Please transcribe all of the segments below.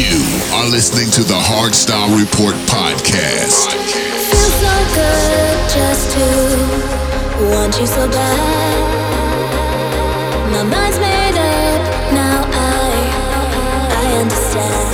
You are listening to the Hardstyle Report podcast. Feels so good just to want you so bad. My mind's made up now. I I understand.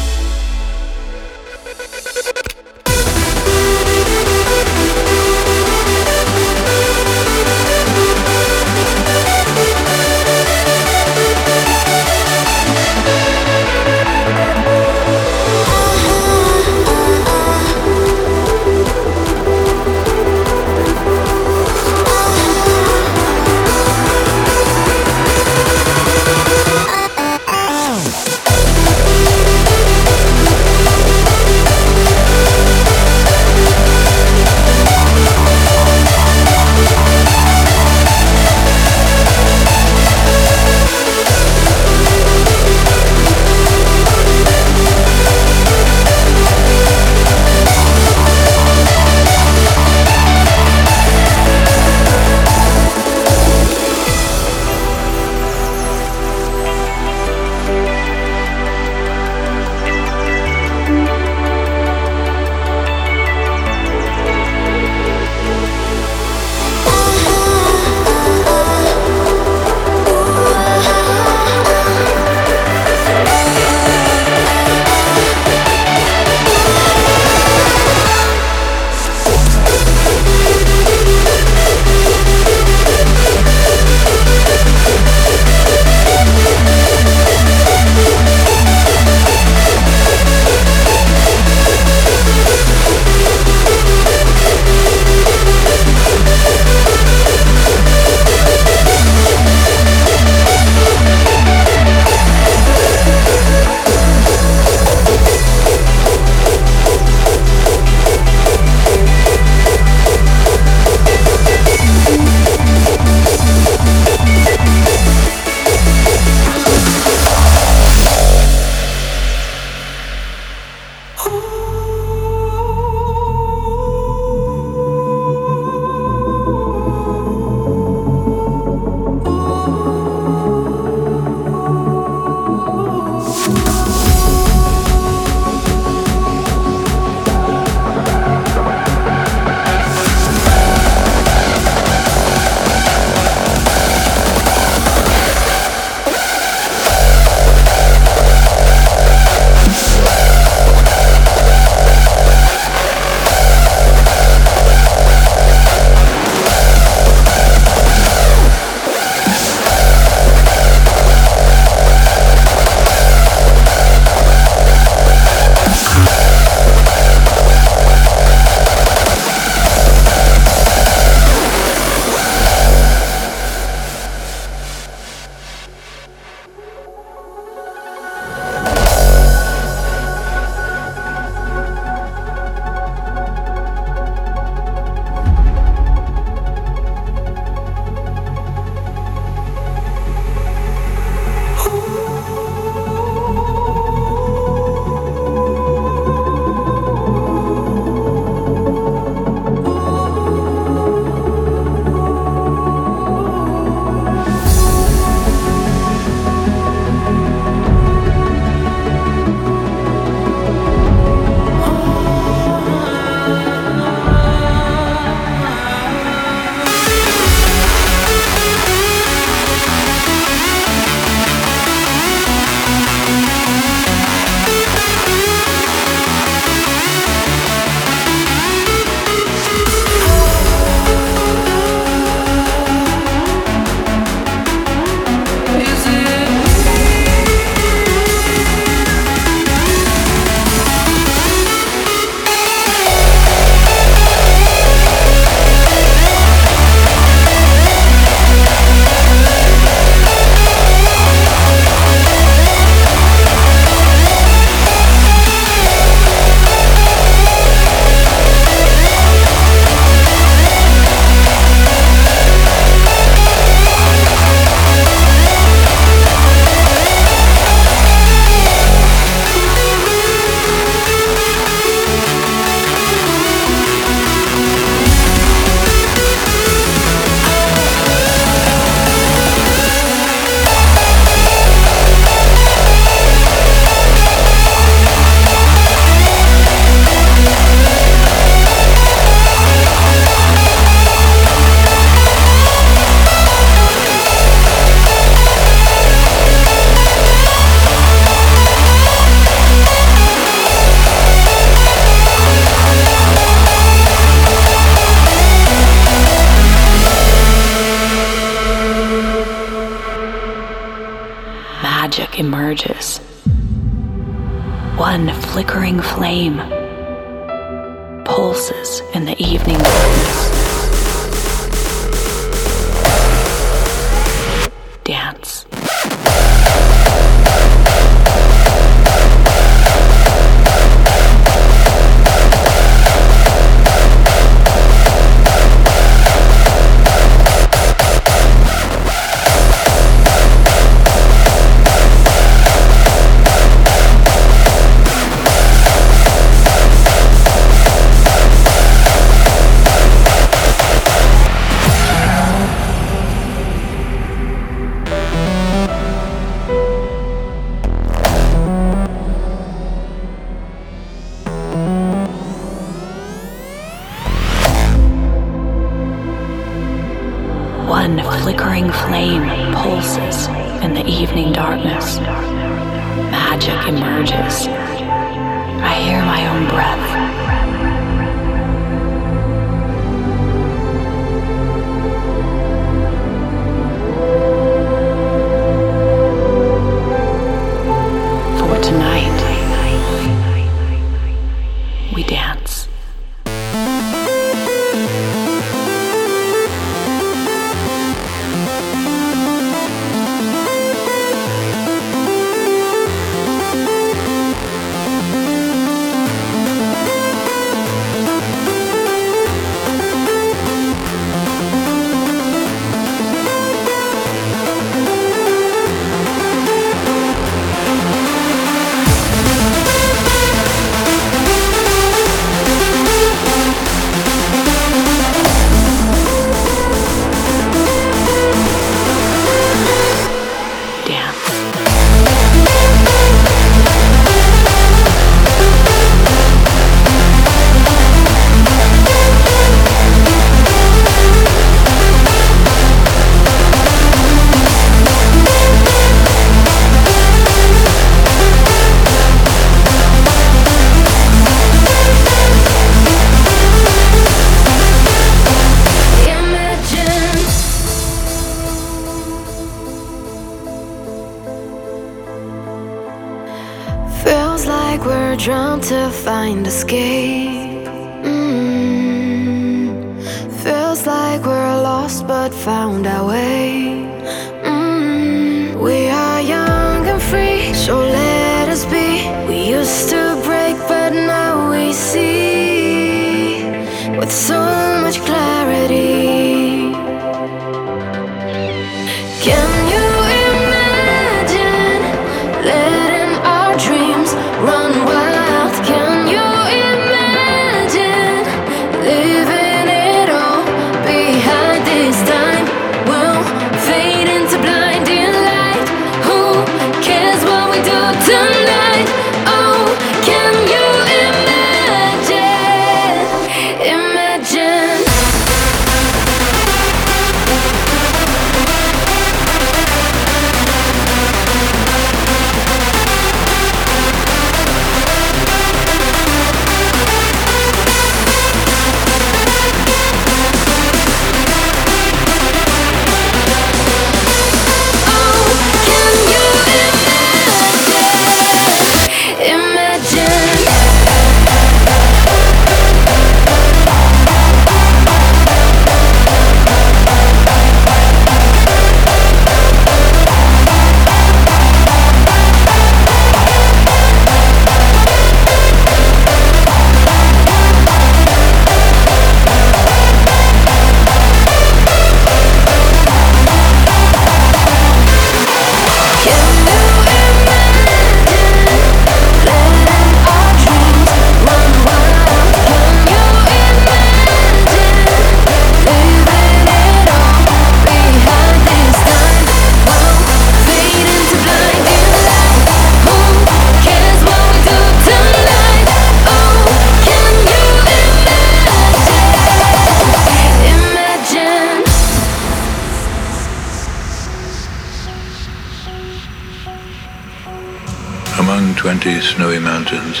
snowy mountains.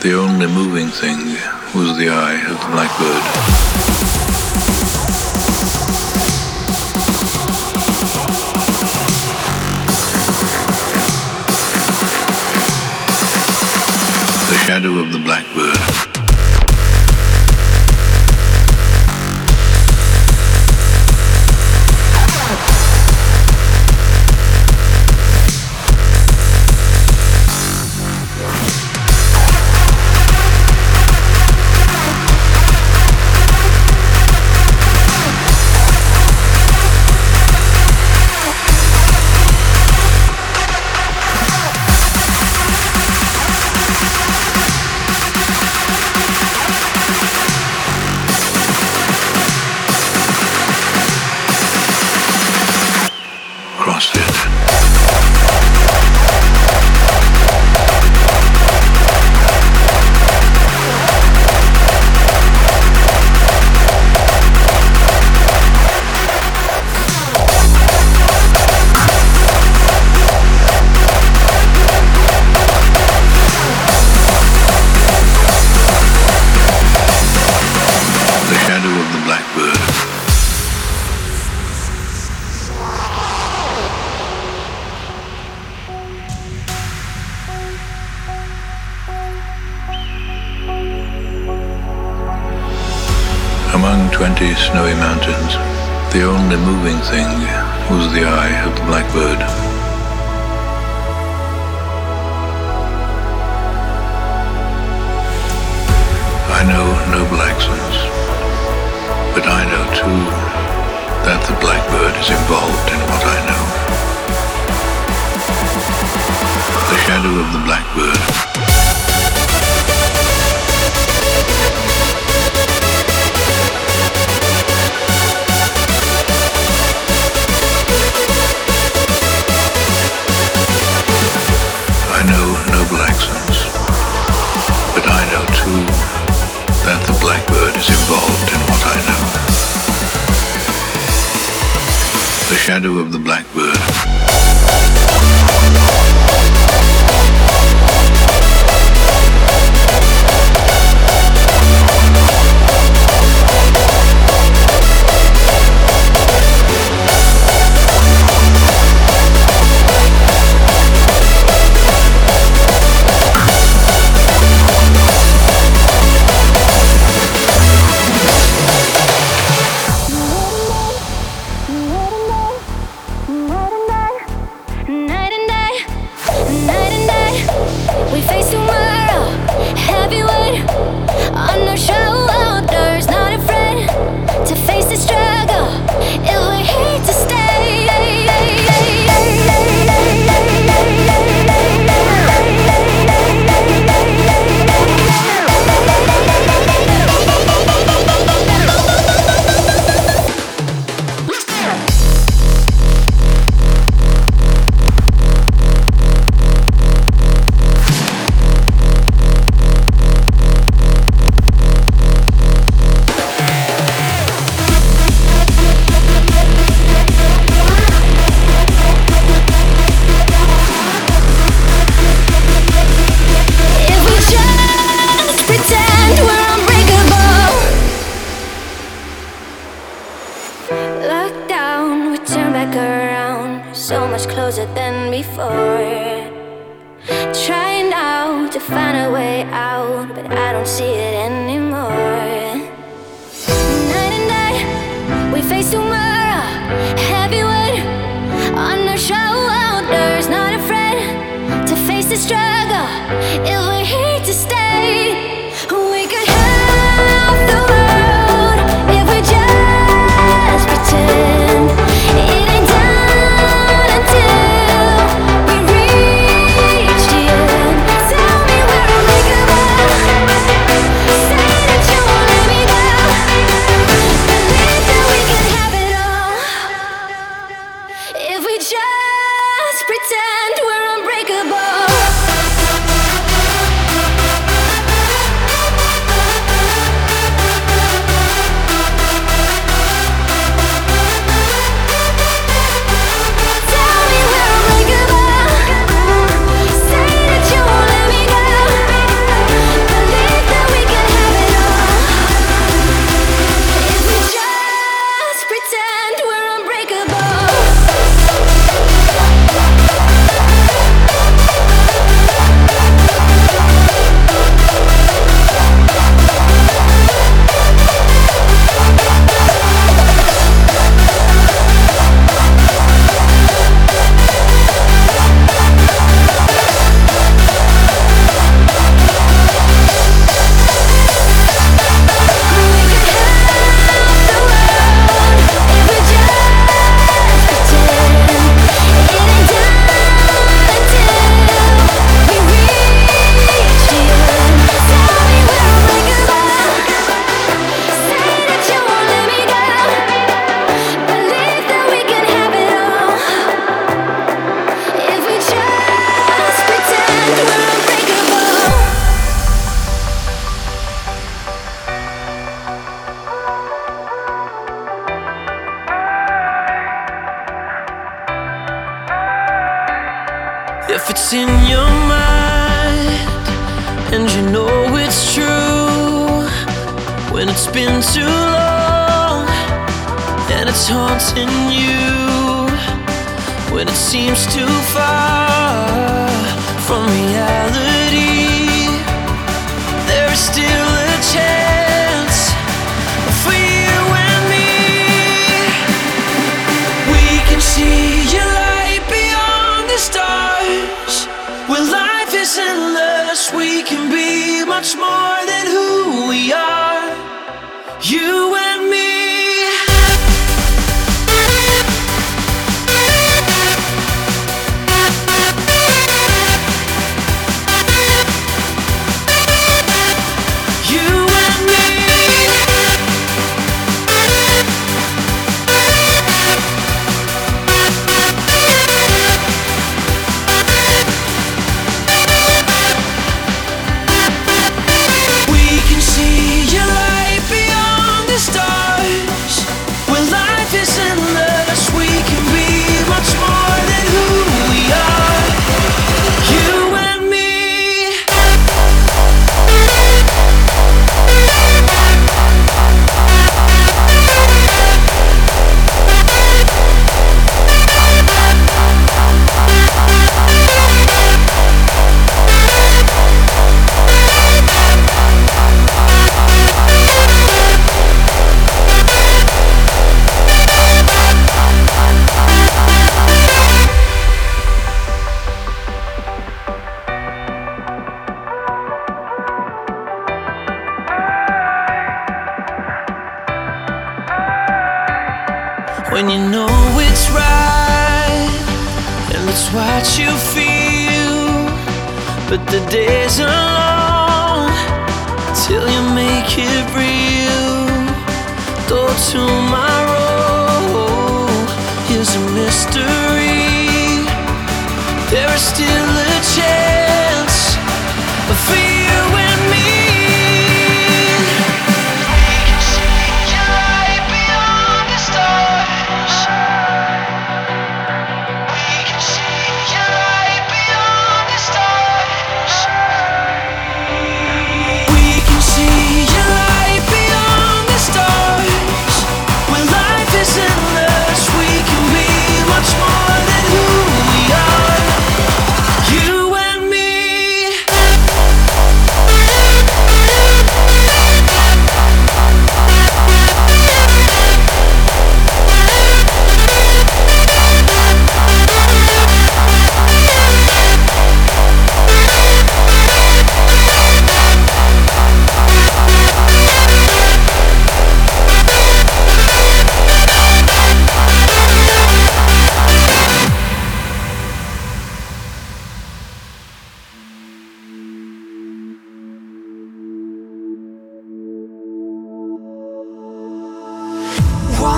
The only moving thing was the eye of the blackbird. The shadow of the blackbird. know no Blacksons, but I know too that the blackbird is involved in what I know. The shadow of the blackbird. is involved in what I know. The shadow of the blackbird.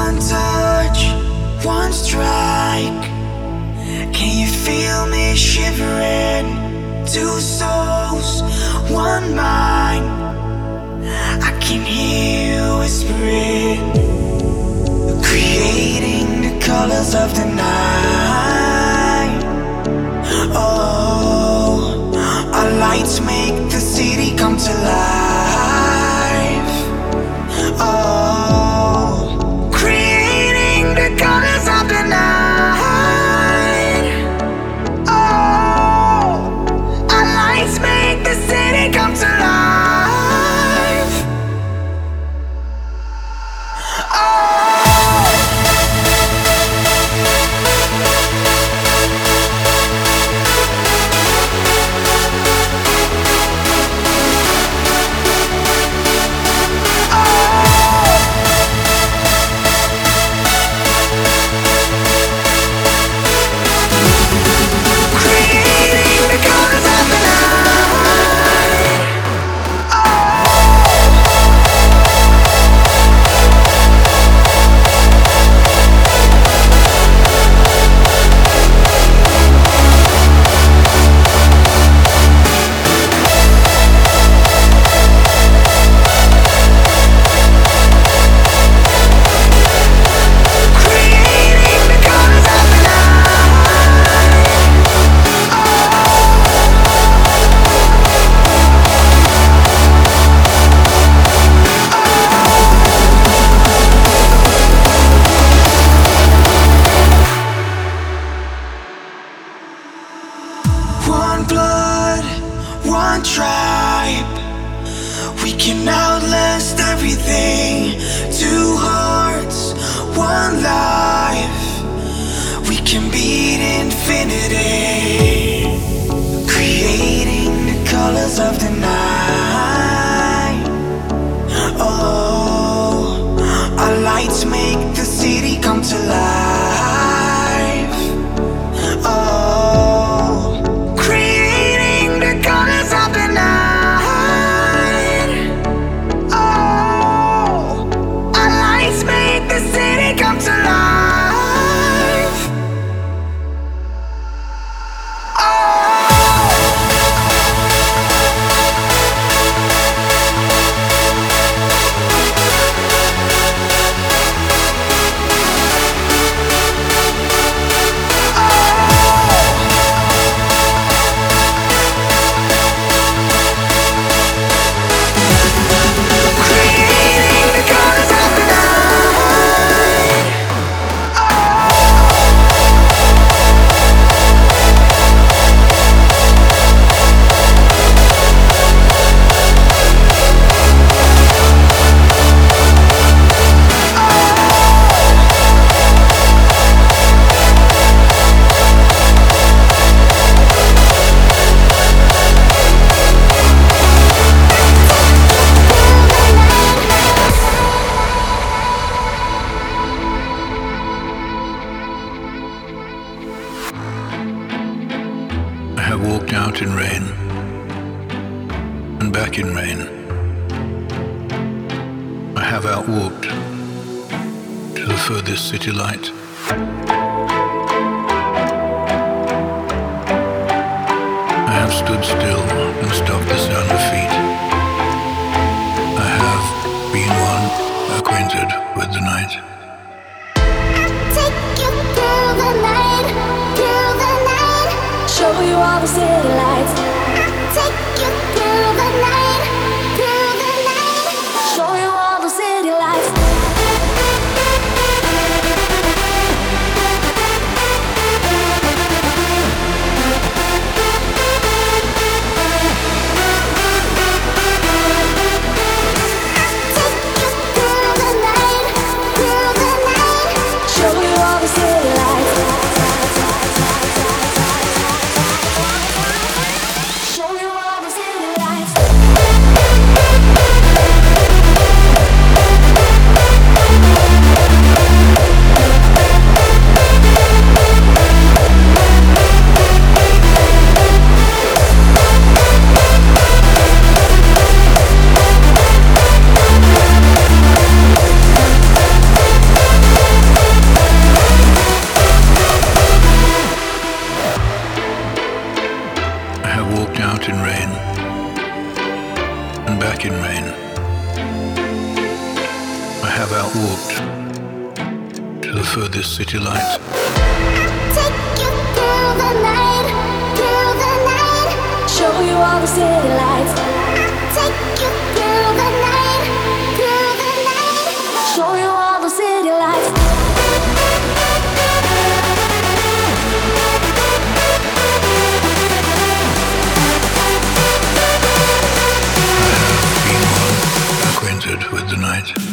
One touch, one strike. Can you feel me shivering? Two souls, one mind. I can hear you whispering, creating the colors of the night. Oh, our lights make the city come to life. have outwalked to the furthest city lights. Show you all the city lights. I'll take you through the night, through the night. Show you all the city lights. with the night.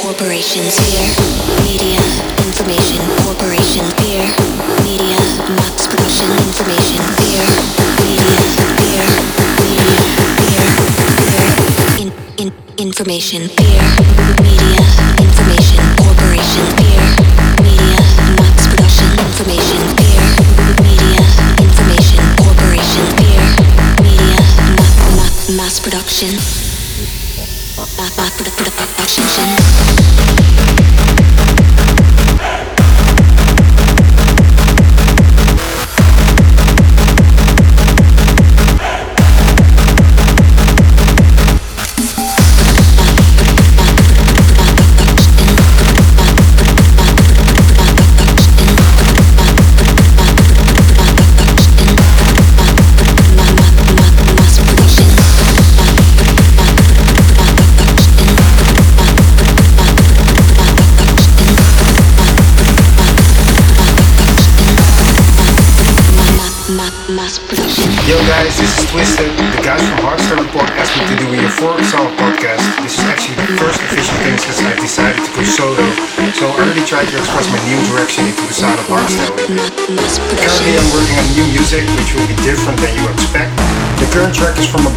corporations here, media, information, corporation, beer, media, Mass production, information, beer, media, beer, media, beer, beer, in, in, information, beer.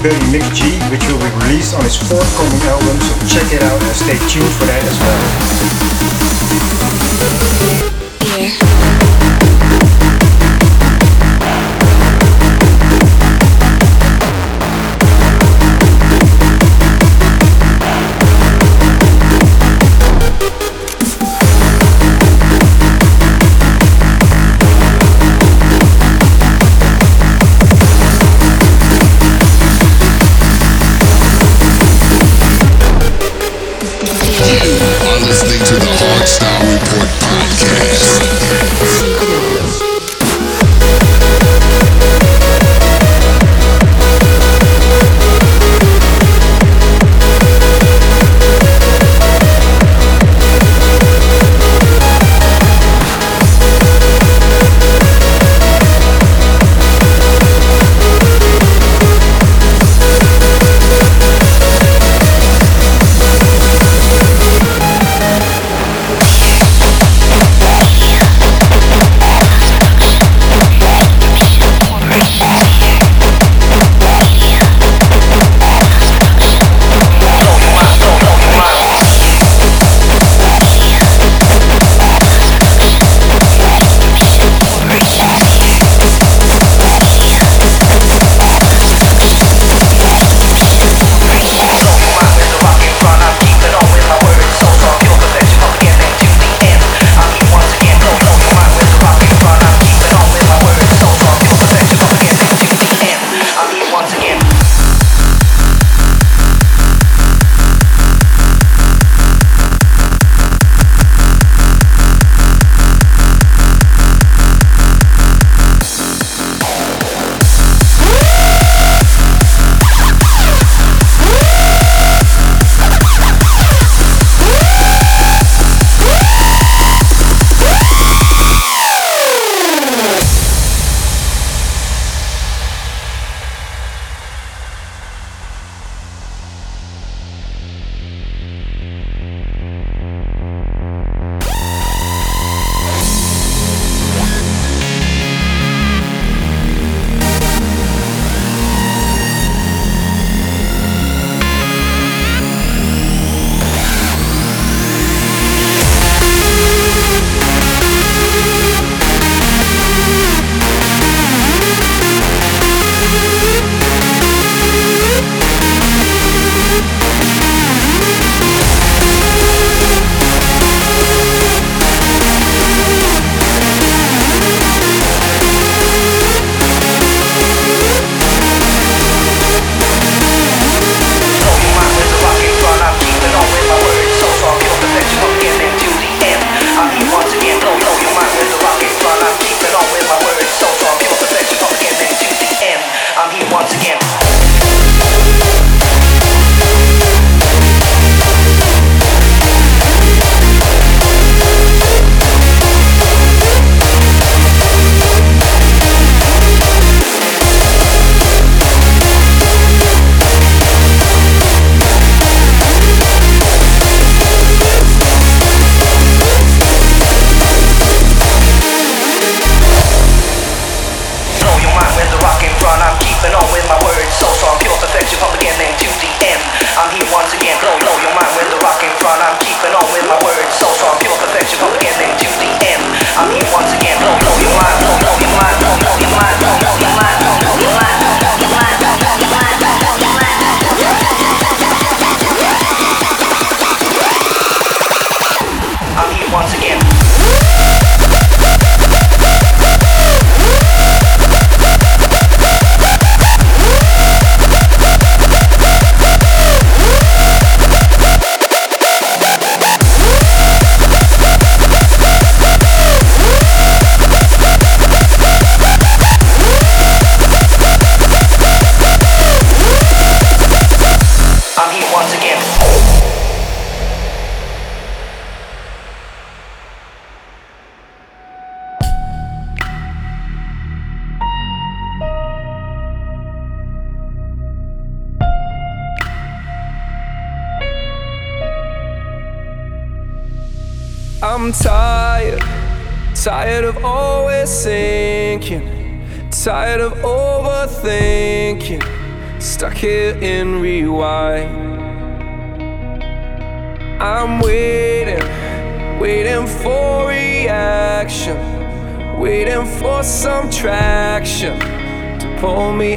Billy Mick G, which will be released on his forthcoming album, so check it out and stay tuned for that as well.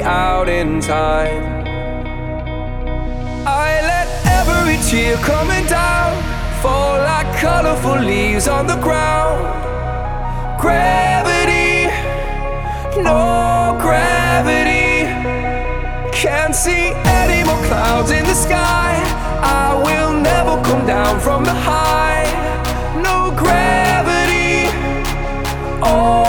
out in time. I let every tear coming down fall like colorful leaves on the ground. Gravity, no gravity, can't see any more clouds in the sky. I will never come down from the high. No gravity, oh.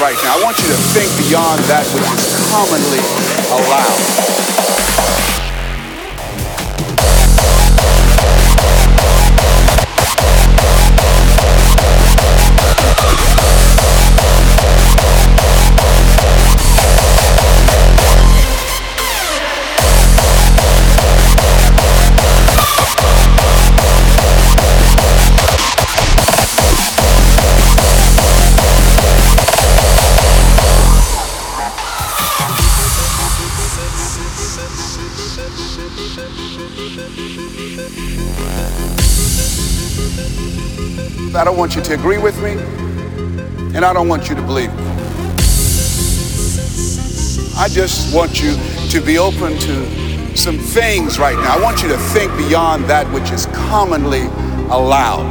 Right now. I want you to think beyond that which is commonly allowed. Want you to agree with me, and I don't want you to believe me. I just want you to be open to some things right now. I want you to think beyond that which is commonly allowed.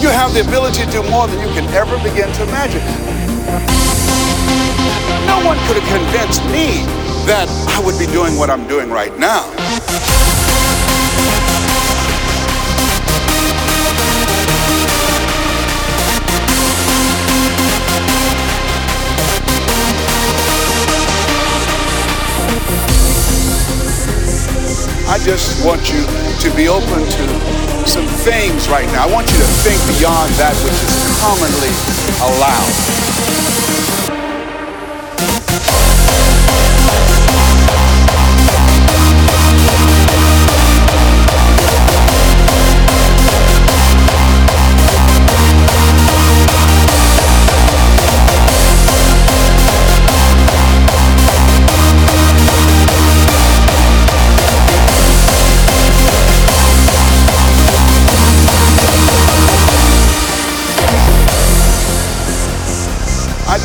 You have the ability to do more than you can ever begin to imagine. No one could have convinced me that I would be doing what I'm doing right now. I just want you to be open to some things right now. I want you to think beyond that which is commonly allowed.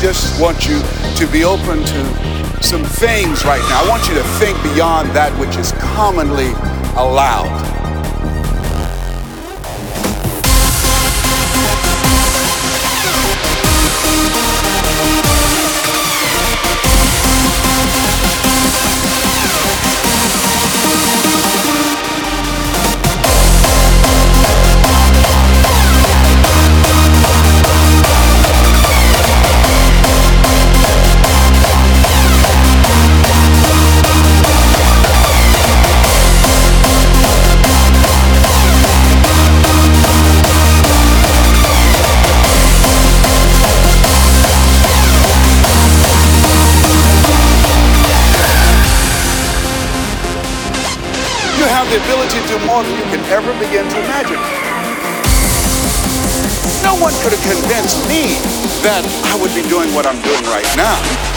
Just want you to be open to some things right now. I want you to think beyond that which is commonly allowed. more than you can ever begin to imagine. No one could have convinced me that I would be doing what I'm doing right now.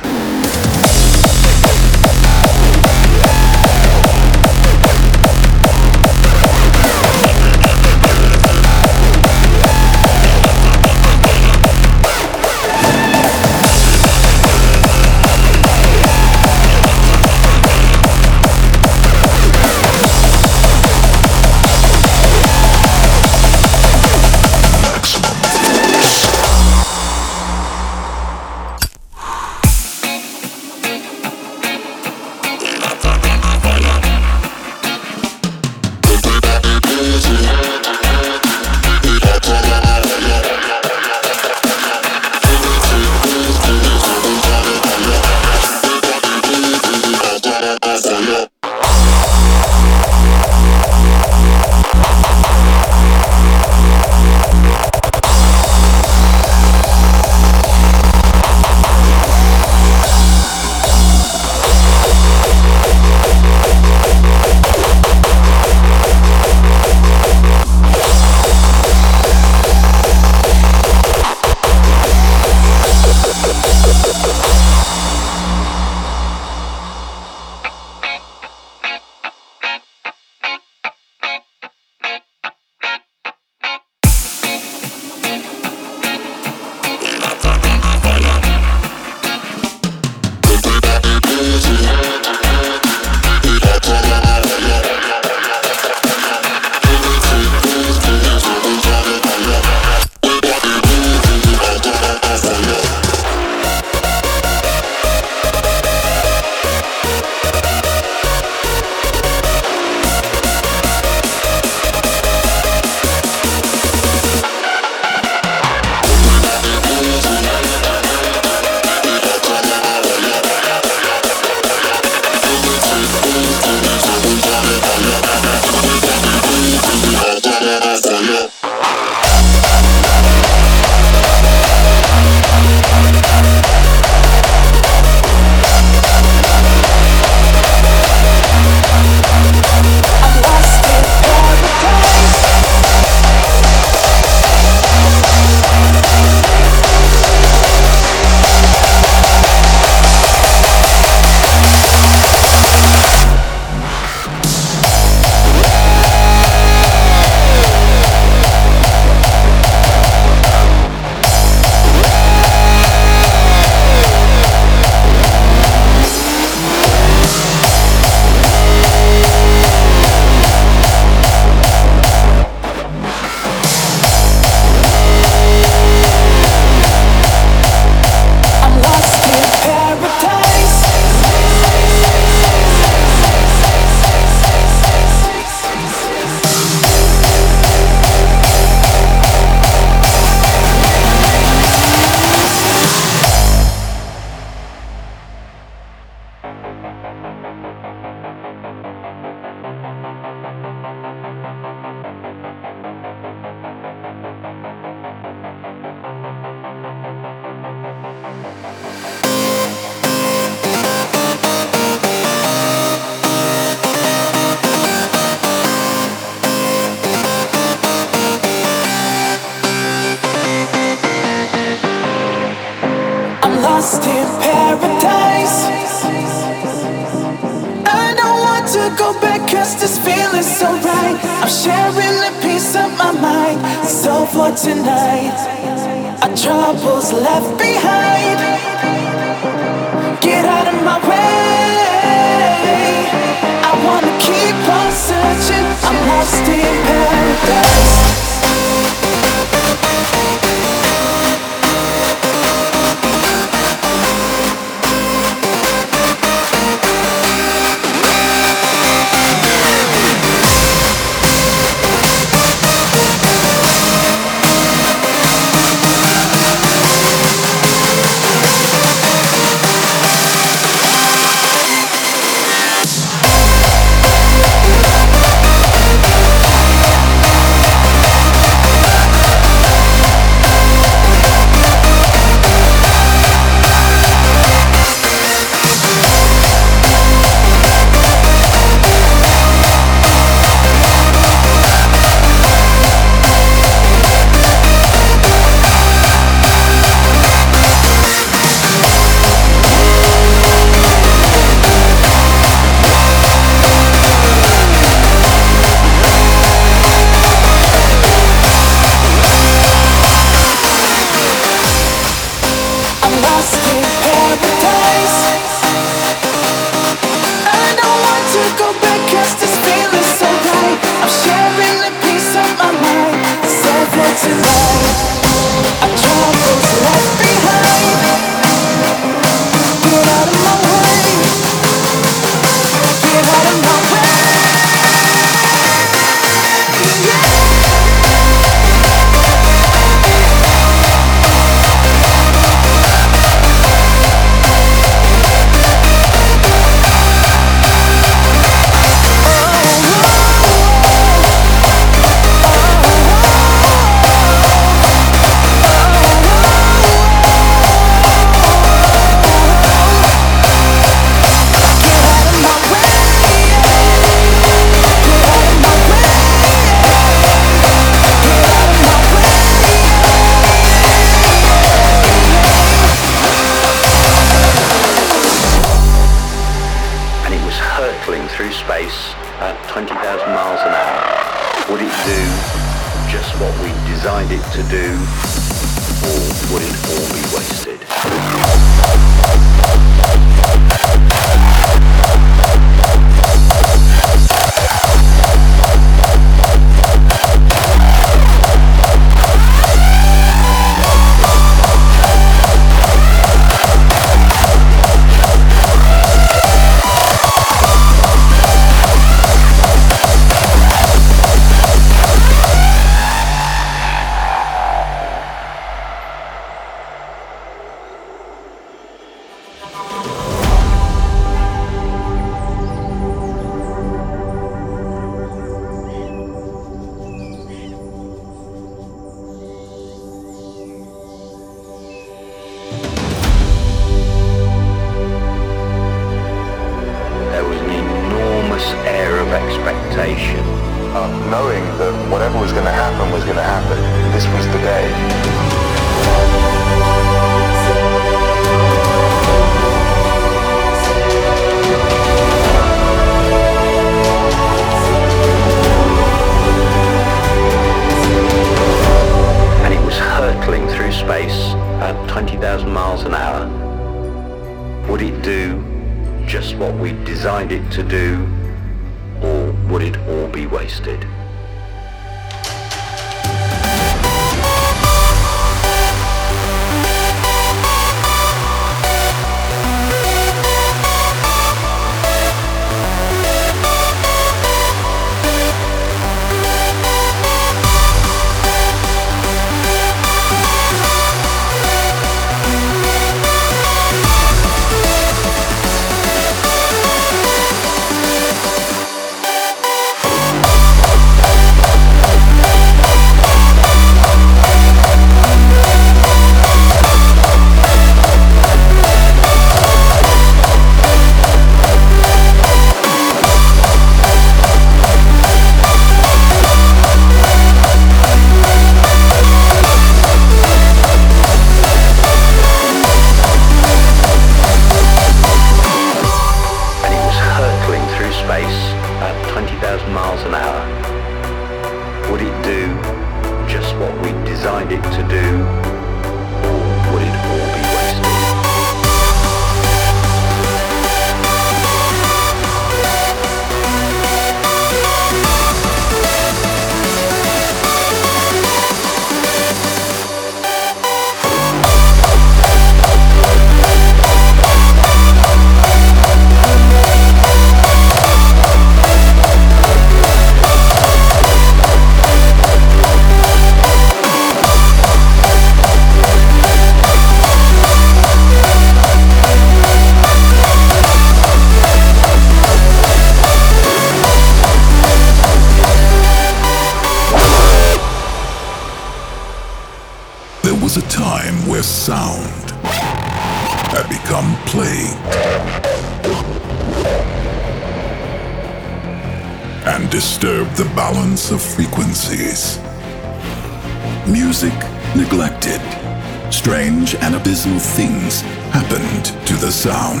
Things happened to the sound.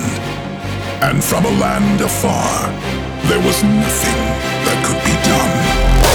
And from a land afar, there was nothing that could be done.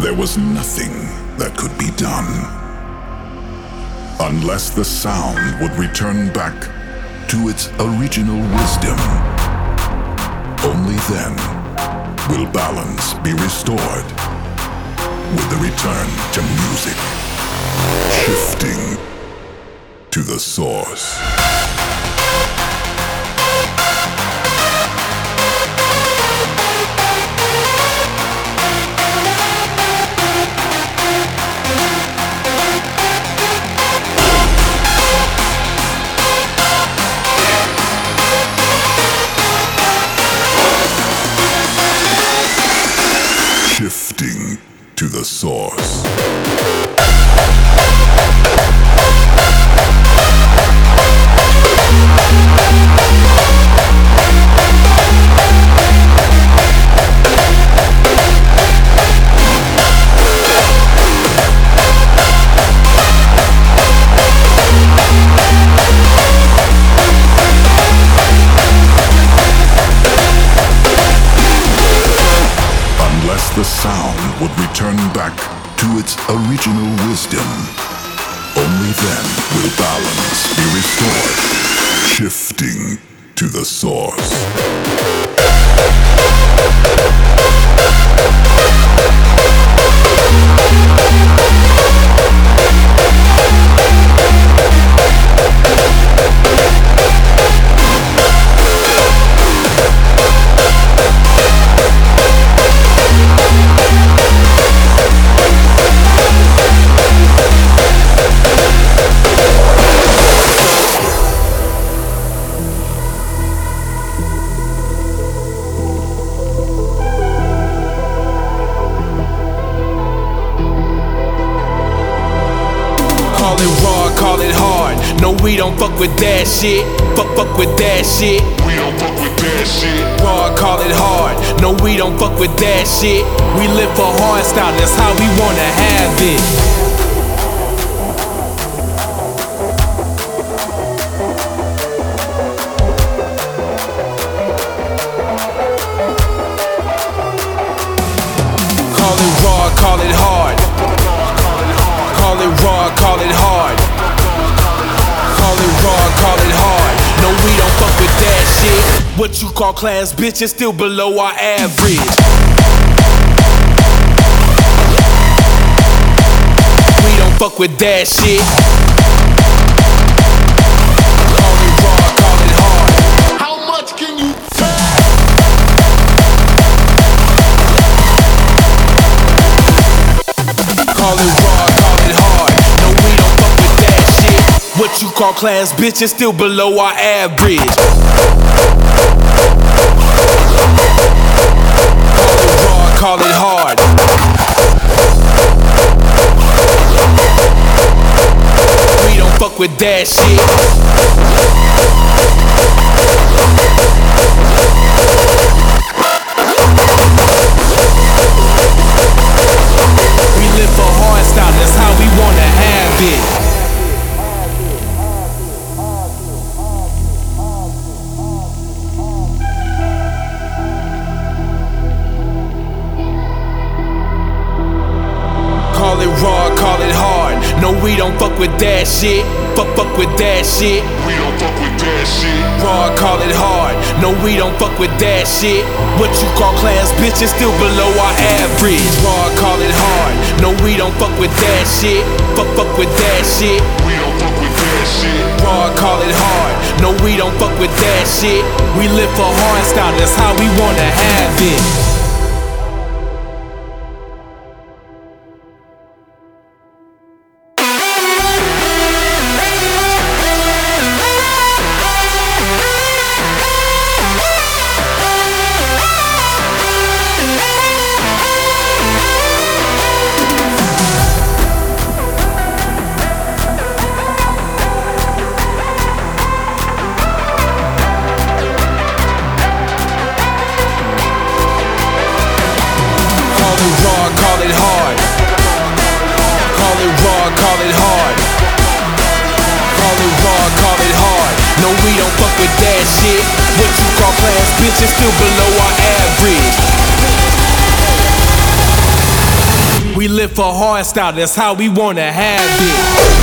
There was nothing that could be done. Unless the sound would return back to its original wisdom. Only then will balance be restored with the return to music, shifting to the source. With that shit. Fuck, fuck with that What you call class, bitch, is still below our average. We don't fuck with that shit. You class, bitch, is still below our average. Call it raw, call it hard. We don't fuck with that shit. We live for hard style, that's how we wanna have it. With that shit. Fuck, fuck with that shit. We don't fuck with that shit. Raw, call it hard. No, we don't fuck with that shit. What you call class, bitch, is still below our average. Raw, call it hard. No, we don't fuck with that shit. Fuck, fuck with that shit. We don't fuck with that shit. Raw, call it hard. No, we don't fuck with that shit. We live for hard style, that's how we wanna have it. For hard style, that's how we wanna have it.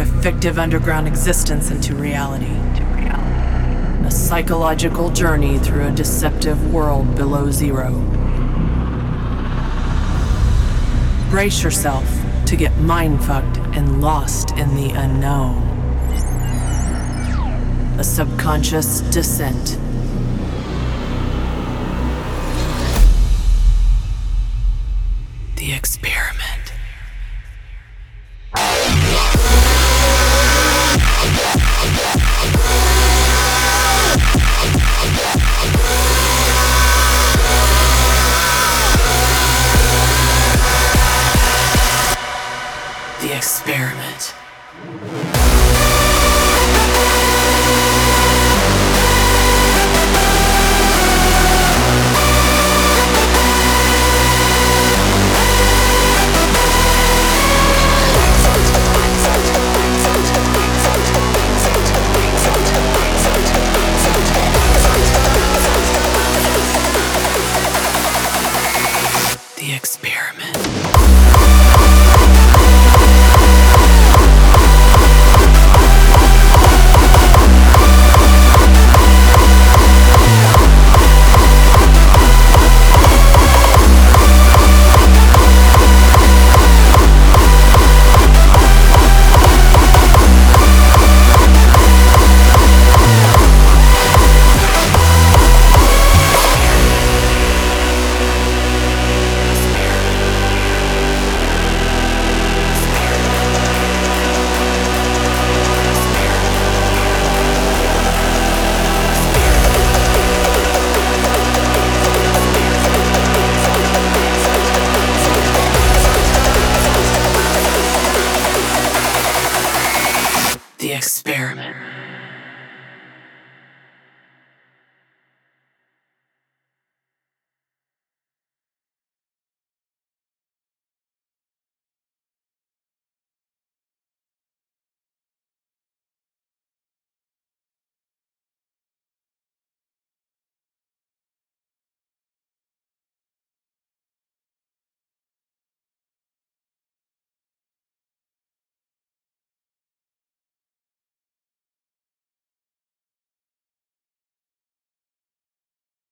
A fictive underground existence into reality. A psychological journey through a deceptive world below zero. Brace yourself to get mind fucked and lost in the unknown. A subconscious descent. The experiment.